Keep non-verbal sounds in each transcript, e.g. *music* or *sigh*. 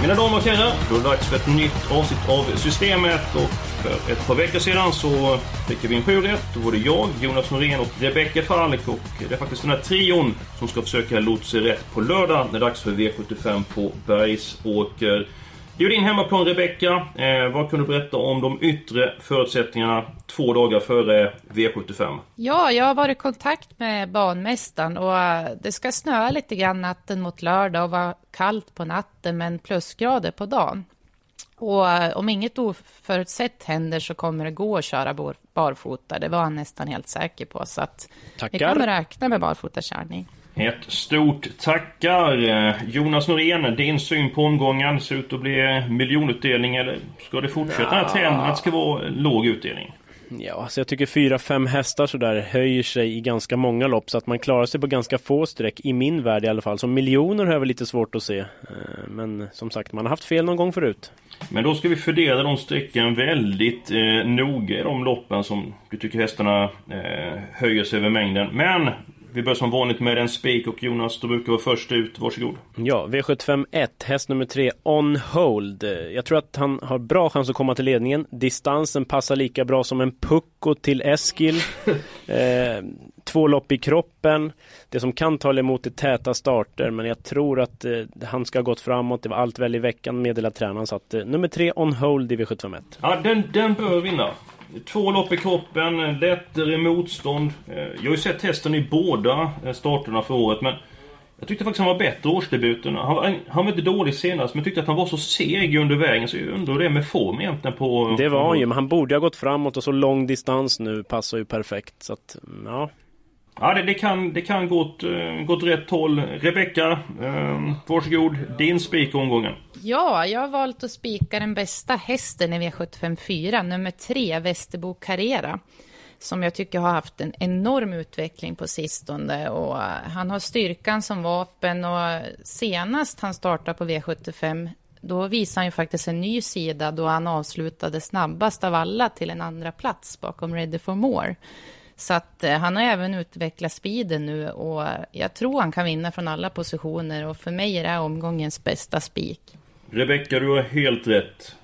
Mina damer och herrar, då är det dags för ett nytt avsnitt av Systemet och för ett par veckor sedan så fick vi en sju rätt. Då var det jag, Jonas Norén och Rebecca Falk och det är faktiskt den här trion som ska försöka lotsa rätt på lördag. Det är dags för V75 på Bergsåker. Det är din hemmaplan Rebecca. Eh, vad kan du berätta om de yttre förutsättningarna två dagar före V75? Ja, jag har varit i kontakt med banmästaren och eh, det ska snöa lite grann natten mot lördag och vara kallt på natten men plusgrader på dagen. Och eh, om inget oförutsett händer så kommer det gå att köra bar- barfota. Det var han nästan helt säker på. Så att vi kommer räkna med barfotakörning. Ett stort tackar! Jonas Norén, din syn på omgången. Ser ut att bli miljonutdelning eller ska det fortsätta den här trenden att det ska vara låg utdelning? Ja, alltså jag tycker fyra, fem hästar sådär höjer sig i ganska många lopp så att man klarar sig på ganska få streck, i min värld i alla fall. Så miljoner har jag väl lite svårt att se. Eh, Men som sagt, man har haft fel någon gång förut. Men då ska vi fördela de strecken väldigt eh, noga i de loppen som du tycker hästarna eh, höjer sig över mängden. Men vi börjar som vanligt med en spik och Jonas, du brukar vara först ut. Varsågod. Ja, V75 1, häst nummer 3, On Hold. Jag tror att han har bra chans att komma till ledningen. Distansen passar lika bra som en pucko till Eskil. *laughs* eh, två lopp i kroppen. Det som kan tala emot är täta starter, men jag tror att eh, han ska ha gått framåt. Det var allt väl i veckan, meddelar tränaren. Så att eh, nummer 3, On Hold i V75 1. Ja, den, den bör vinna. Två lopp i kroppen, lättare motstånd. Eh, Jag har ju sett hästen i båda eh, starterna för året, men jag tyckte faktiskt han var bättre i årsdebuten. Han, han var inte dålig senast, men jag tyckte att han var så seg under vägen, så jag undrar det med form egentligen på... Det var han ju, men han borde ha gått framåt och så lång distans nu passar ju perfekt. Så att, ja. Ja, det, det kan, det kan gå åt, eh, gå åt rätt håll. Rebecka, eh, varsågod. Din spik i omgången. Ja, jag har valt att spika den bästa hästen i V754, nummer tre, Västerbo Carrera. Som jag tycker har haft en enorm utveckling på sistone och eh, han har styrkan som vapen och eh, senast han startade på V75 då visade han ju faktiskt en ny sida då han avslutade snabbast av alla till en andra plats bakom Ready for More. Så att eh, han har även utvecklat speeden nu och jag tror han kan vinna från alla positioner och för mig är det här omgångens bästa spik. Rebecka, du har helt rätt.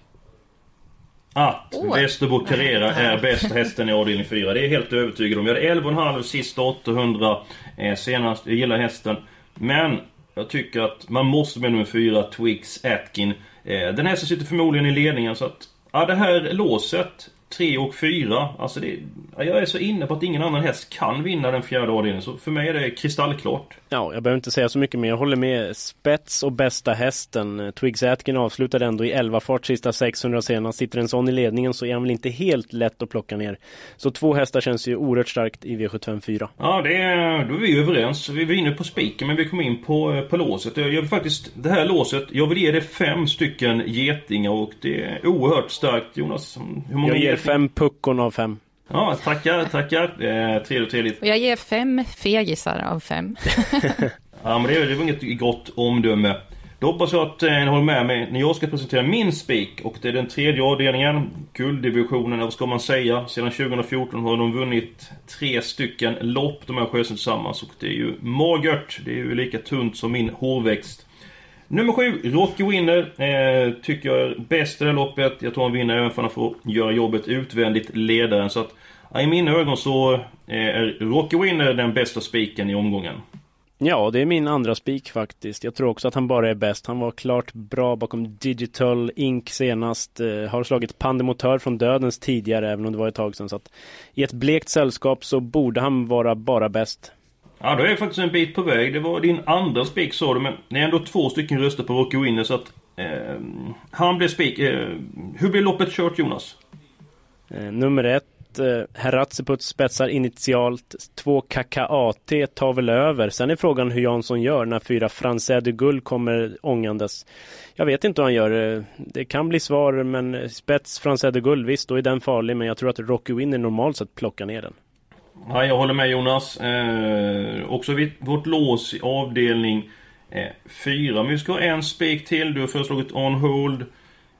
Att Åh. Västerbo Carrera är bästa hästen i avdelning 4. Det är jag helt övertygad om. Jag hade 11,5 sista 800 eh, senast. Jag gillar hästen. Men jag tycker att man måste med nummer 4, Twix Atkin. Eh, den hästen sitter förmodligen i ledningen så att... Ja, det här låset 3 och 4. Alltså det, ja, jag är så inne på att ingen annan häst kan vinna den fjärde avdelningen. Så för mig är det kristallklart. Ja, jag behöver inte säga så mycket mer. Jag håller med. Spets och bästa hästen. Twigs Atkin avslutade ändå i 11 fart sista 600 senast. Sitter en sån i ledningen så är han väl inte helt lätt att plocka ner. Så två hästar känns ju oerhört starkt i V75 4. Ja, det är, då är vi överens. Vi var inne på spiken, men vi kom in på, eh, på låset. Jag vill faktiskt, det här låset, jag vill ge det fem stycken getingar och det är oerhört starkt. Jonas, hur många Jag ger? Fem puckon av fem. Ja, tackar, tackar. Eh, trevligt, trevligt. Och jag ger fem fegisar av fem. *laughs* Ja, men det, det var inget gott omdöme. Då hoppas jag att eh, ni håller med mig när jag ska presentera min spik. Och det är den tredje avdelningen. Gulddivisionen, eller vad ska man säga? Sedan 2014 har de vunnit tre stycken lopp, de här sjösen tillsammans. Och det är ju magert. Det är ju lika tunt som min hårväxt. Nummer sju, Rocky Winner. Eh, tycker jag är bäst i det här loppet. Jag tror han vinner även för att han får göra jobbet utvändigt ledaren. Så att i mina ögon så eh, är Rocky Winner den bästa spiken i omgången. Ja, det är min andra spik faktiskt. Jag tror också att han bara är bäst. Han var klart bra bakom Digital Inc senast. Eh, har slagit Pandemotör från Dödens tidigare, även om det var ett tag sedan. Så att I ett blekt sällskap så borde han vara bara bäst. Ja, då är jag faktiskt en bit på väg. Det var din andra spik sa du, men det är ändå två stycken röster på Rocky Winner så att Eh, han blev spik. Eh, hur blir loppet kört Jonas? Eh, nummer ett, eh, spetsar initialt. Två KKAT tar väl över. Sen är frågan hur Jansson gör när fyra Francais de Gull kommer ångandes. Jag vet inte hur han gör. Det kan bli svar, men eh, spets Francais de Gull, visst, då är den farlig. Men jag tror att Rocky Winner normalt sett plockar ner den. Ja, jag håller med Jonas. Eh, också vid vårt lås i avdelning 4. Eh, men vi ska ha en spik till. Du har föreslagit On Hold.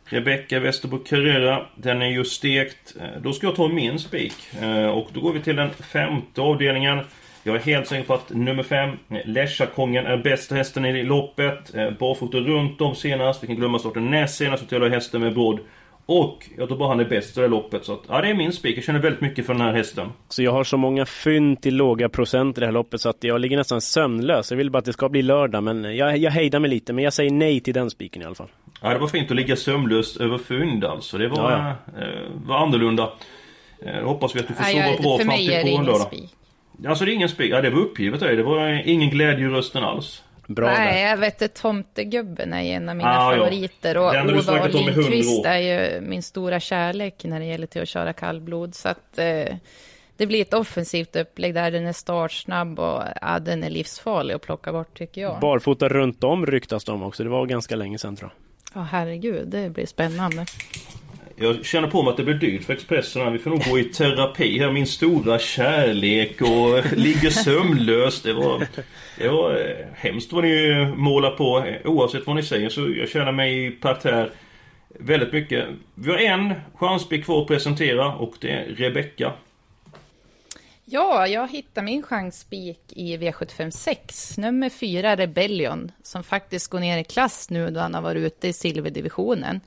Rebecca Westerbo Carrera. Den är ju stekt. Eh, då ska jag ta min spik. Eh, och då går vi till den femte avdelningen. Jag är helt säker på att nummer 5, eh, Lesjakongen, är bästa hästen i loppet. Eh, barfota runt om senast. Vi kan glömma starten näst senast. Så jag hästen med brodd. Och jag tror bara han är bäst i det loppet. Så att, ja, det är min spik. Jag känner väldigt mycket för den här hästen. Så jag har så många fynd till låga procent i det här loppet så att jag ligger nästan sömnlös. Jag vill bara att det ska bli lördag, men jag, jag hejdar mig lite. Men jag säger nej till den spiken i alla fall. Ja, det var fint att ligga sömnlöst över fynd alltså. Det var, ja, ja. Eh, var annorlunda. Eh, hoppas vi att du får sova bra fram till på lördag. Spik. Alltså det är ingen spik. Ja, det var uppgivet det. var ingen glädje i rösten alls. Bra Nej, där. jag vet att Tomtegubben är en av mina ah, favoriter. Och Ove och Lindqvist är ju min stora kärlek när det gäller till att köra kallblod. Så att eh, det blir ett offensivt upplägg där. Den är startsnabb och ja, den är livsfarlig att plocka bort tycker jag. Barfota runt om ryktas de också. Det var ganska länge sedan tror jag. Ja, oh, herregud. Det blir spännande. Jag känner på mig att det blir dyrt för Expressen. Vi får nog gå i terapi här. Min stora kärlek och *laughs* ligger sömnlös. Det var, det var eh, hemskt vad ni målar på. Oavsett vad ni säger så jag känner mig i parterre väldigt mycket. Vi har en chansspik kvar att presentera och det är Rebecka. Ja, jag hittar min chansspik i V756, nummer 4 Rebellion, som faktiskt går ner i klass nu då han har varit ute i silverdivisionen.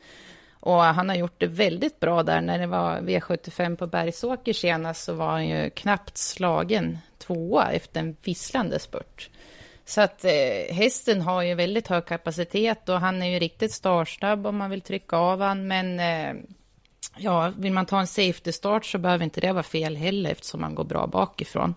Och han har gjort det väldigt bra där. När det var V75 på Bergsåker senast så var han ju knappt slagen tvåa efter en visslande spurt. Så att eh, hästen har ju väldigt hög kapacitet och han är ju riktigt startsnabb om man vill trycka av han. Men eh, ja, vill man ta en safety start så behöver inte det vara fel heller eftersom man går bra bakifrån.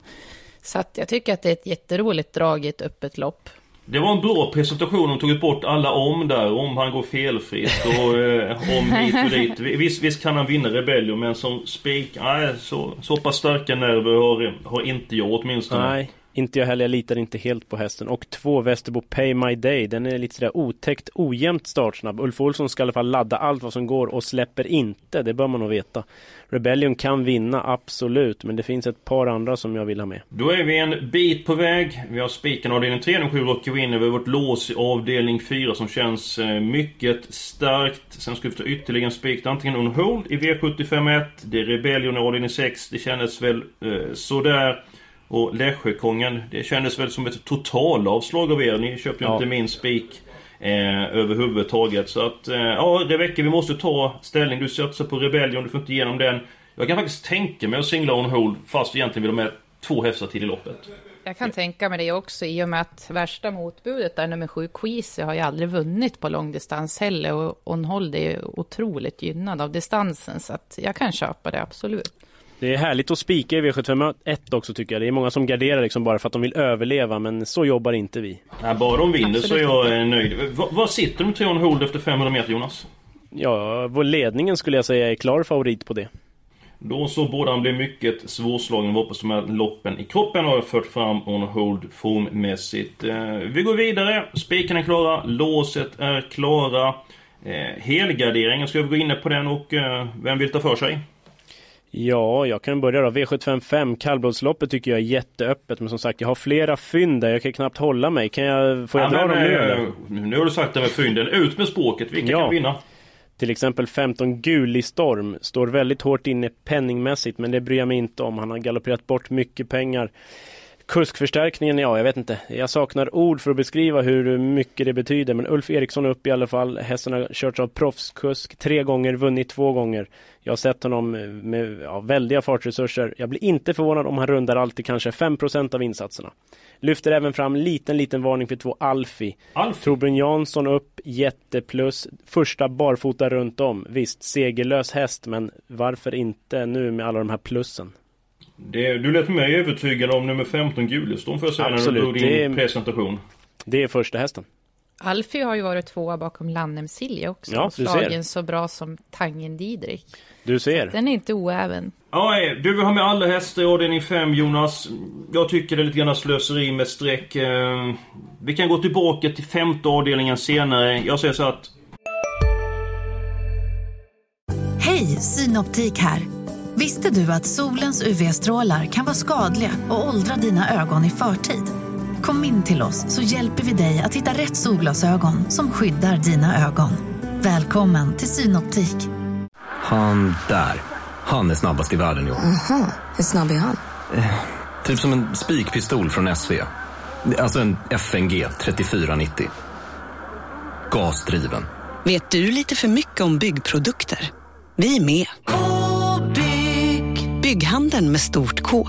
Så att jag tycker att det är ett jätteroligt drag i ett öppet lopp. Det var en bra presentation, de tagit bort alla om där, om han går felfritt och eh, om hit och dit. Visst, visst kan han vinna Rebellion men som spik, nej så, så pass starka nerver har, har inte jag åtminstone. Nej. Inte jag heller, jag litar inte helt på hästen. Och två Västerbo Pay My Day. Den är lite sådär otäckt ojämnt startsnabb. Ulf Olsson ska i alla fall ladda allt vad som går och släpper inte. Det bör man nog veta. Rebellion kan vinna, absolut. Men det finns ett par andra som jag vill ha med. Då är vi en bit på väg. Vi har spiken avdelning 3, nummer 7 Rocky Winner. Vi har vårt lås i avdelning 4 som känns eh, mycket starkt. Sen ska vi ta ytterligare en spik. Antingen on hold i V751. Det är Rebellion i avdelning 6. Det kändes väl eh, sådär. Och Lässjökongen, det kändes väl som ett totalavslag av er. Ni köpte ju ja. inte min spik eh, överhuvudtaget. Så att, eh, ja Rebecka vi måste ta ställning. Du satsar på Rebellion, du får inte igenom den. Jag kan faktiskt tänka mig att singla on hold fast egentligen vill de med två hästar till i loppet. Jag kan tänka mig det också i och med att värsta motbudet där nummer sju Queasy har ju aldrig vunnit på långdistans heller och on hold är ju otroligt gynnad av distansen så att jag kan köpa det absolut. Det är härligt att spika i V751 också tycker jag. Det är många som garderar liksom bara för att de vill överleva, men så jobbar inte vi. Nej, bara de vinner så är jag nöjd. Var sitter de tre on hold efter 500 meter Jonas? Ja, vår ledningen skulle jag säga är klar favorit på det. Då så borde han bli mycket svårslagen. Vi hoppas de här loppen i kroppen har fört fram on hold formmässigt. Eh, vi går vidare. Spikarna är klara. Låset är klara. Eh, helgarderingen, ska vi gå in på den och eh, vem vill ta för sig? Ja, jag kan börja då. V755, kallblodsloppet tycker jag är jätteöppet. Men som sagt, jag har flera fynd där. Jag kan knappt hålla mig. Kan jag, får jag ja, dra dem nu eller? Eh, nu har du sagt det med fynden. Ut med språket. Vilka ja. kan vinna? Till exempel 15 Guli Storm. Står väldigt hårt inne penningmässigt. Men det bryr jag mig inte om. Han har galopperat bort mycket pengar. Kuskförstärkningen, ja jag vet inte. Jag saknar ord för att beskriva hur mycket det betyder. Men Ulf Eriksson upp i alla fall. Hästen har körts av proffskusk tre gånger, vunnit två gånger. Jag har sett honom med ja, väldiga fartresurser. Jag blir inte förvånad om han rundar alltid kanske 5% av insatserna. Lyfter även fram liten, liten varning för två Alfi. Alfi? Torbjörn Jansson upp, jätteplus. Första barfota runt om. Visst, segerlös häst, men varför inte nu med alla de här plussen? Det, du lät mig övertygad om nummer 15 Gulestorm för jag säga när du drog din det, presentation. Det är första hästen. Alfie har ju varit tvåa bakom Lannem Silje också. Ja, du ser. slagen så bra som Tangen Didrik. Du ser. Den är inte oäven. Ja, eh, du vill ha med alla hästar i avdelning 5 Jonas. Jag tycker det är lite grann slöseri med streck. Eh, Vi kan gå tillbaka till femte avdelningen senare. Jag säger så att... Hej, Synoptik här. Visste du att solens UV-strålar kan vara skadliga och åldra dina ögon i förtid? Kom in till oss så hjälper vi dig att hitta rätt solglasögon som skyddar dina ögon. Välkommen till Synoptik. Han där. Han är snabbast i världen i år. Hur snabb är han? Typ som en spikpistol från SV. Alltså en FNG 3490. Gasdriven. Vet du lite för mycket om byggprodukter? Vi är med. Bygg Bygghandeln med stort K.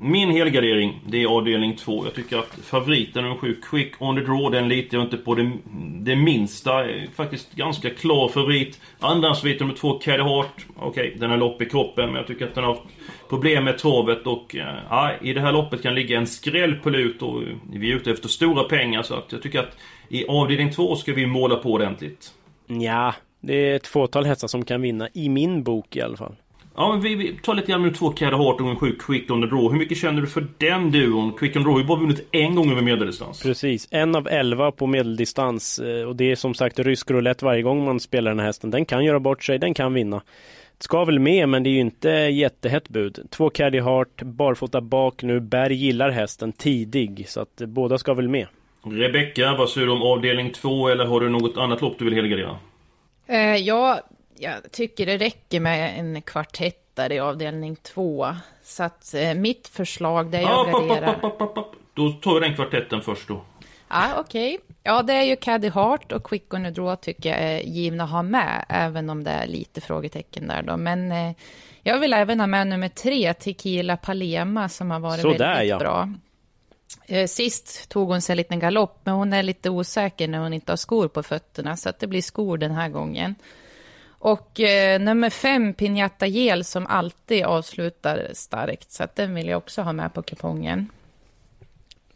Min helgardering, det är avdelning 2. Jag tycker att favoriten nummer 7, Quick on the draw, den litar jag inte på det, det minsta. Är Faktiskt ganska klar favorit. Andrahandsfavorit nummer 2, Caddy Hart. Okej, den har lopp i kroppen, men jag tycker att den har haft problem med travet och eh, ja, i det här loppet kan ligga en skräll på lut och vi är ute efter stora pengar så att jag tycker att i avdelning 2 ska vi måla på ordentligt. Ja, det är ett fåtal hästar som kan vinna, i min bok i alla fall. Ja, men vi, vi tar lite grann med två Caddy Hart och nummer 7, Quick on the draw. Hur mycket känner du för den duon? Quick on the draw har ju bara vunnit en gång över medeldistans. Precis, en av elva på medeldistans eh, och det är som sagt rysk roulette varje gång man spelar den här hästen. Den kan göra bort sig, den kan vinna. Ska väl med, men det är ju inte jättehett bud. Två Caddy Hart, barfota bak nu. Berg gillar hästen tidig, så att båda ska väl med. Rebecka, vad säger du om avdelning 2 eller har du något annat lopp du vill helgardera? Eh, ja, jag tycker det räcker med en kvartettare i avdelning två. Så att eh, mitt förslag, det jag Ah, garderar... pop, pop, pop. Då tar vi den kvartetten först då. Ja, okej. Ja, det är ju Caddy Hart och Quick on Draw tycker jag är givna att ha med, även om det är lite frågetecken där då. Men eh, jag vill även ha med nummer tre, Tequila Palema, som har varit Sådär, väldigt ja. bra. Eh, Sist tog hon sig en liten galopp, men hon är lite osäker när hon inte har skor på fötterna, så att det blir skor den här gången. Och eh, nummer fem, Pinata Gel, som alltid avslutar starkt, så att den vill jag också ha med på kupongen.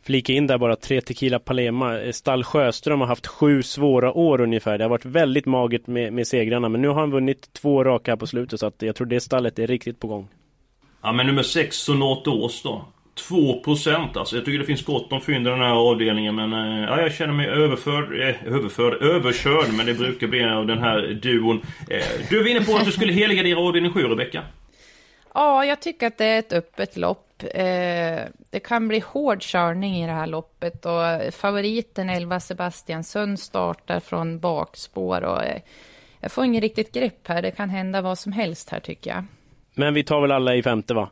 Flika in där bara, tre Tequila Palema. Eh, Stall Sjöström har haft sju svåra år ungefär. Det har varit väldigt magert med, med segrarna, men nu har han vunnit två raka här på slutet, så att jag tror det stallet är riktigt på gång. Ja men nummer 6, Sonata Ås då. 2% alltså. Jag tycker det finns gott om fynd i den här avdelningen men eh, ja, jag känner mig överförd, eh, överförd, överkörd men det brukar bli av den här duon. Eh, du var inne på att du skulle helgardera avdelning 7 Rebecka. Ja, jag tycker att det är ett öppet lopp. Eh, det kan bli hård körning i det här loppet och favoriten 11 Sebastian Sund startar från bakspår och eh, jag får inget riktigt grepp här. Det kan hända vad som helst här tycker jag. Men vi tar väl alla i femte va?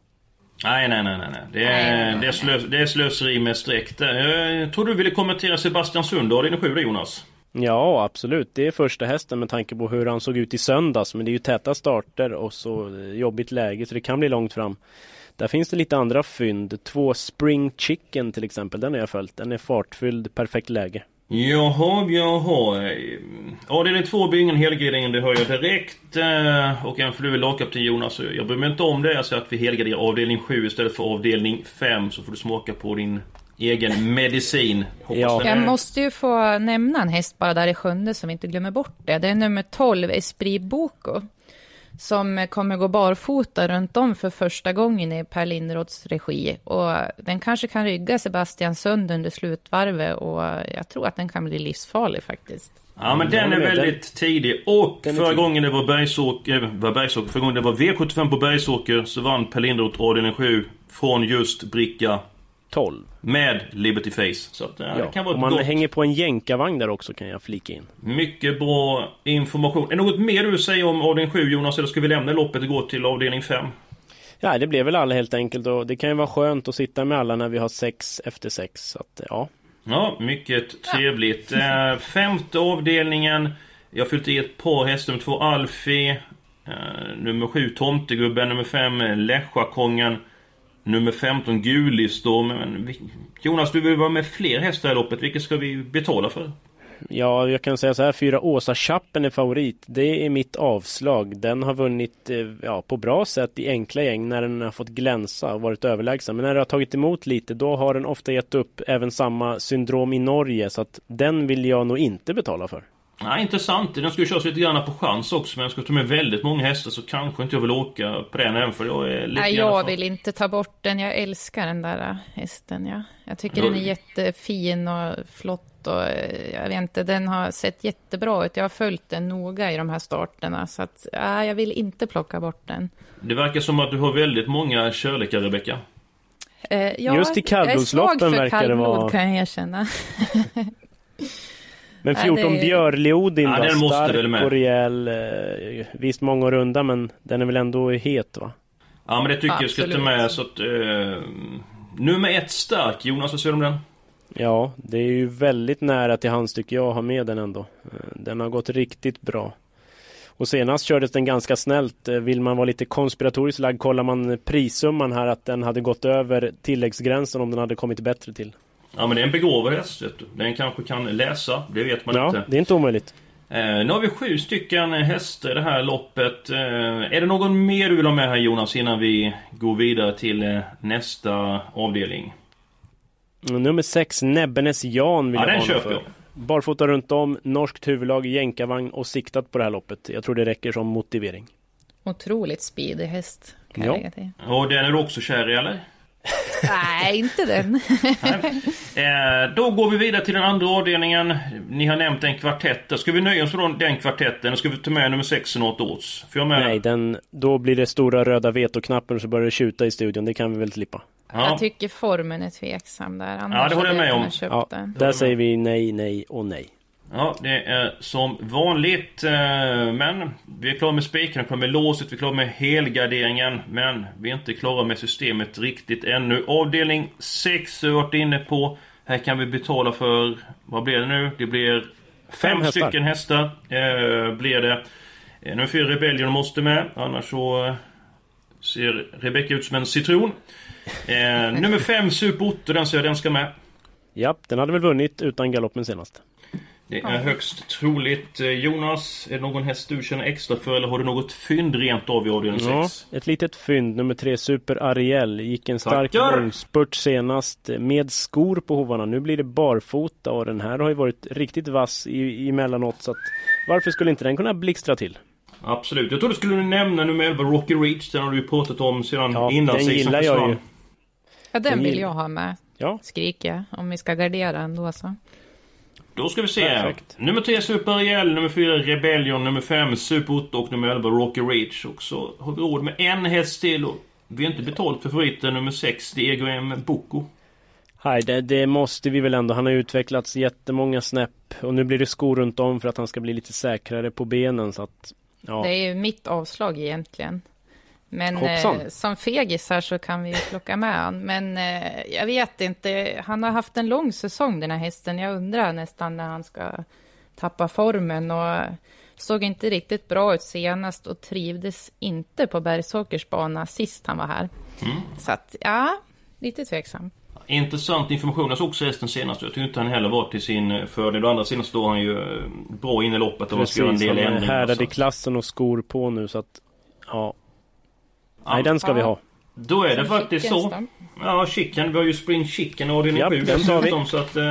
Nej, nej, nej, nej. nej. Det, är, det, är slös, det är slöseri med streck. där. Jag tror du ville kommentera Sebastian Sund avdelning 7 där, Jonas. Ja, absolut. Det är första hästen med tanke på hur han såg ut i söndags. Men det är ju täta starter och så jobbigt läge så det kan bli långt fram. Där finns det lite andra fynd. Två Spring Chicken till exempel. Den har jag följt. Den är fartfylld, perfekt läge. Jaha, jaha. Avdelning 2 blir ingen helgardering, det hör jag direkt. Eh, Och en för du är lagkapten Jonas. Jag bryr mig inte om det. Jag säger att vi helgarderar avdelning 7 istället för avdelning 5. Så får du smaka på din egen medicin. Ja. den Jag är- måste ju få nämna en häst bara där i sjunde som vi inte glömmer bort det. Det är nummer 12, Esprit Boko. Som kommer gå barfota runt om för första gången i Per Lindroths regi. Och den kanske kan rygga Sebastian Sund under slutvarvet och jag tror att den kan bli livsfarlig faktiskt. Ja men den är väldigt tidig. Och förra tidig. gången det var Bergsåker, eh, var Bergsåker, förra gången det var V75 på Bergsåker så vann Per Lindroth avdelning 7 från just bricka 12. med Liberty Face. Så att, ja, det kan vara ett man gott. hänger på en jänkarvagn där också kan jag flika in. Mycket bra information. Är det något mer du vill säga om avdelning 7 Jonas? Eller ska vi lämna loppet och gå till avdelning 5? Ja, det blev väl alla helt enkelt och det kan ju vara skönt att sitta med alla när vi har sex efter sex. Så att, ja. Ja, mycket trevligt. Eh, femte avdelningen. Jag har fyllt i ett par hästar. Nummer två Alfie. Eh, nummer sju Tomtegubben. Nummer fem Lesjakongen. Nummer 15 Gulistorm. Men Jonas, du vill vara med fler hästar i loppet. Vilket ska vi betala för? Ja, jag kan säga så här, fyra Åsa Chappen är favorit. Det är mitt avslag. Den har vunnit eh, ja, på bra sätt i enkla gäng när den har fått glänsa och varit överlägsen. Men när det har tagit emot lite, då har den ofta gett upp även samma syndrom i Norge. Så att den vill jag nog inte betala för. Ja, intressant. Den skulle köras lite grann på chans också men jag ska ta med väldigt många hästar så kanske inte jag vill åka på den än för jag är lite Nej, jag vill inte ta bort den. Jag älskar den där äh, hästen. Ja. Jag tycker den är jättefin och flott och äh, jag vet inte, den har sett jättebra ut. Jag har följt den noga i de här starterna så att ja, jag vill inte plocka bort den. Det verkar som att du har väldigt många kärlekar Rebecka. Eh, ja, Just i kallblodsloppen verkar det vara. kan jag erkänna. *laughs* Men 14 det- Björleodin Ja, måste stark väl med. och rejäl. Eh, visst många år undan men den är väl ändå het va? Ja men det tycker jag ska ta Absolut. med så att... Eh, nummer ett stark, Jonas vad säger du om den? Ja, det är ju väldigt nära till hans tycker jag att ha med den ändå. Eh, Den har gått riktigt bra. Och senast kördes den ganska snällt. Eh, Vill man vara lite konspiratoriskt lagd kollar man prissumman här att den hade gått över tilläggsgränsen om den hade kommit bättre till. Ja men det är en begåvad häst vet du. Den kanske kan läsa, det vet man Ja, inte. det är inte omöjligt. Eh, nu har vi sju stycken hästar i det här loppet. Eh, är det någon mer du vill ha med här Jonas innan vi går vidare till eh, nästa avdelning? Mm, Nummer 6, Näbbenes Jan vill Ja, jag den köper för. jag. Barfota runt om, norskt huvudlag, jänkarvagn och siktat på det här loppet. Jag tror det räcker som motivering. Otroligt speedig häst. Kan Ja. jag lägga till. Och den är du också kär i eller? Nej, inte den. Eh, då går vi vidare till den andra avdelningen. Ni har nämnt en kvartett. Ska vi nöja oss med den kvartetten? Ska vi ta med nummer 6 och något års? För jag med... Nej, den, då blir det stora röda vetoknappen och så börjar det tjuta i studion. Det kan vi väl slippa. Ja. Jag tycker formen är tveksam där. Annars Ja, det håller jag med om. Ja, där säger vi nej, nej och nej. Ja, det är som vanligt. eh, Men vi är klara med spiken, vi är klara med låset, vi är klara med helgarderingen. Men vi är inte klara med systemet riktigt ännu. Avdelning 6 har vi varit inne på. Här kan vi betala för, vad blir det nu? Det blir fem, hästar. stycken hästar. Eh, blir det. Eh, nummer 4 Rebellion måste med, annars så eh, ser Rebecca ut som en citron. Eh, nummer 5 Super Otto, den säger jag den ska med. Ja, den hade väl vunnit utan galoppen senast. Det är högst troligt. Eh, Jonas, är det någon häst du känner extra för eller har du något fynd rent av i avdelning Ja, 6? ett litet fynd. Nummer tre, Super Ariel. Gick en stark långspurt senast eh, med skor på hovarna. Nu blir det barfota och den här har ju varit riktigt vass i, emellanåt. Så att, varför skulle inte den kunna blixtra till? Absolut. Jag tror du skulle nämna nummer 11 Rocky Reach. Den har du ju pratat om sedan Ja, innan den gillar jag försvann. ju. Ja, den vill jag ha med. Ja, Skriker. Om vi ska gardera ändå så. Då ska vi se. Perfekt. Nummer 3 Super Ariel, nummer 4 Rebellion, nummer 5 Super Otto och nummer 11 Rocky Reach. Och så har vi råd med en häst till och vi har inte betalt för favoriten nummer 6 Diego M. Boko. Nej, det, det måste vi väl ändå. Han har utvecklats jättemånga snäpp och nu blir det skor runt om för att han ska bli lite säkrare på benen. Så att, ja. Det är ju mitt avslag egentligen. Men eh, som fegis här så kan vi plocka med han. Men eh, jag vet inte, han har haft en lång säsong den här hästen. Jag undrar nästan när han ska tappa formen och såg inte riktigt bra ut senast och trivdes inte på Bergsåkers bana sist han var här. Så att, ja, lite tveksam. Intressant information. Jag såg också hästen senast. Jag tycker inte han heller var till sin eh, fördel. Å andra sidan står han ju eh, bra in i loppet och ska göra en Precis, del han är ändringar. härdad i klassen och skor på nu så att ja. Ja. Nej, den ska vi ha. Då är det Som faktiskt så. Ja, Chicken. Vi har ju Spring Chicken avdelning Japp, 7 den tar vi. dessutom. Så att eh,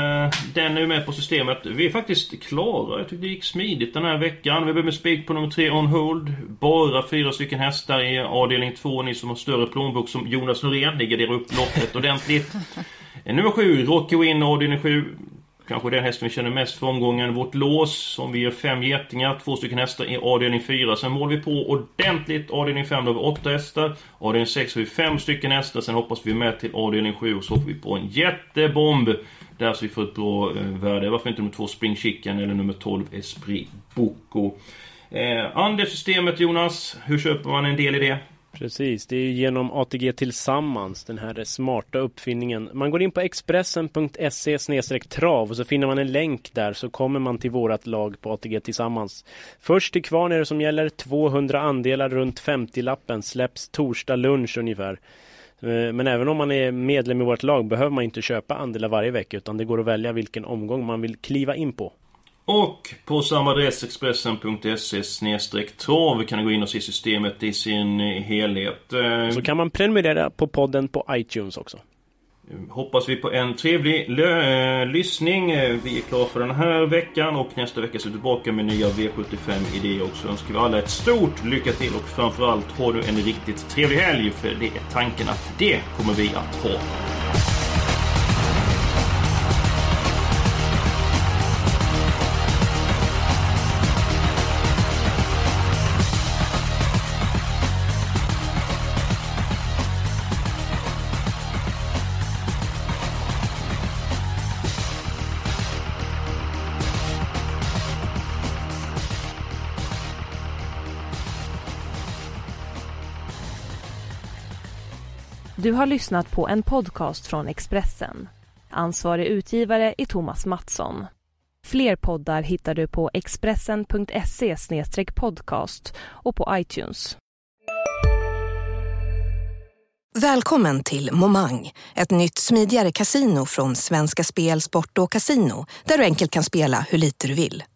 den är ju med på systemet. Vi är faktiskt klara. Jag tyckte det gick smidigt den här veckan. Vi börjar med spik på nummer 3 On Hold. Bara fyra stycken hästar i avdelning 2. Ni som har större plånbok som Jonas Norén. Ni garderar upp loppet ordentligt. *laughs* Nummer 7 Rocky Win avdelning 7. Kanske den hästen vi känner mest för omgången. Vårt lås som vi ger fem getingar, två stycken hästar i avdelning 4. Sen målar vi på ordentligt. Avdelning 5 då har vi åtta hästar. Avdelning 6 har vi fem stycken hästar. Sen hoppas vi med till avdelning 7 och så får vi på en jättebomb. Där så vi får ett bra eh, värde. Varför inte nummer 2 Spring Chicken eller nummer 12 Esprit Boko. Eh, Andelssystemet Jonas, hur köper man en del i det? Precis, det är genom ATG Tillsammans, den här smarta uppfinningen. Man går in på expressen.se trav och så finner man en länk där så kommer man till vårat lag på ATG Tillsammans. Först till kvarn är det som gäller 200 andelar runt 50-lappen släpps torsdag lunch ungefär. Eh, men även om man är medlem i vårt lag behöver man inte köpa andelar varje vecka utan det går att välja vilken omgång man vill kliva in på. Och på samma adress expressen.se trav kan du gå in och se systemet i sin helhet. Eh, Så kan man prenumerera på podden på iTunes också. Hoppas vi på en trevlig eh, lyssning. Eh, Vi är klara för den här veckan och nästa vecka så är vi tillbaka med nya V75-idéer också. Önskar vi alla ett stort lycka till och framförallt har du en riktigt trevlig helg för det är tanken att det kommer vi att ha. Du har lyssnat på en podcast från Expressen. Ansvarig utgivare är Thomas Mattsson. Fler poddar hittar du på expressen.se podcast och på iTunes. Välkommen till Momang, ett nytt smidigare kasino från Svenska Spel, Sport och Casino där du enkelt kan spela hur lite du vill.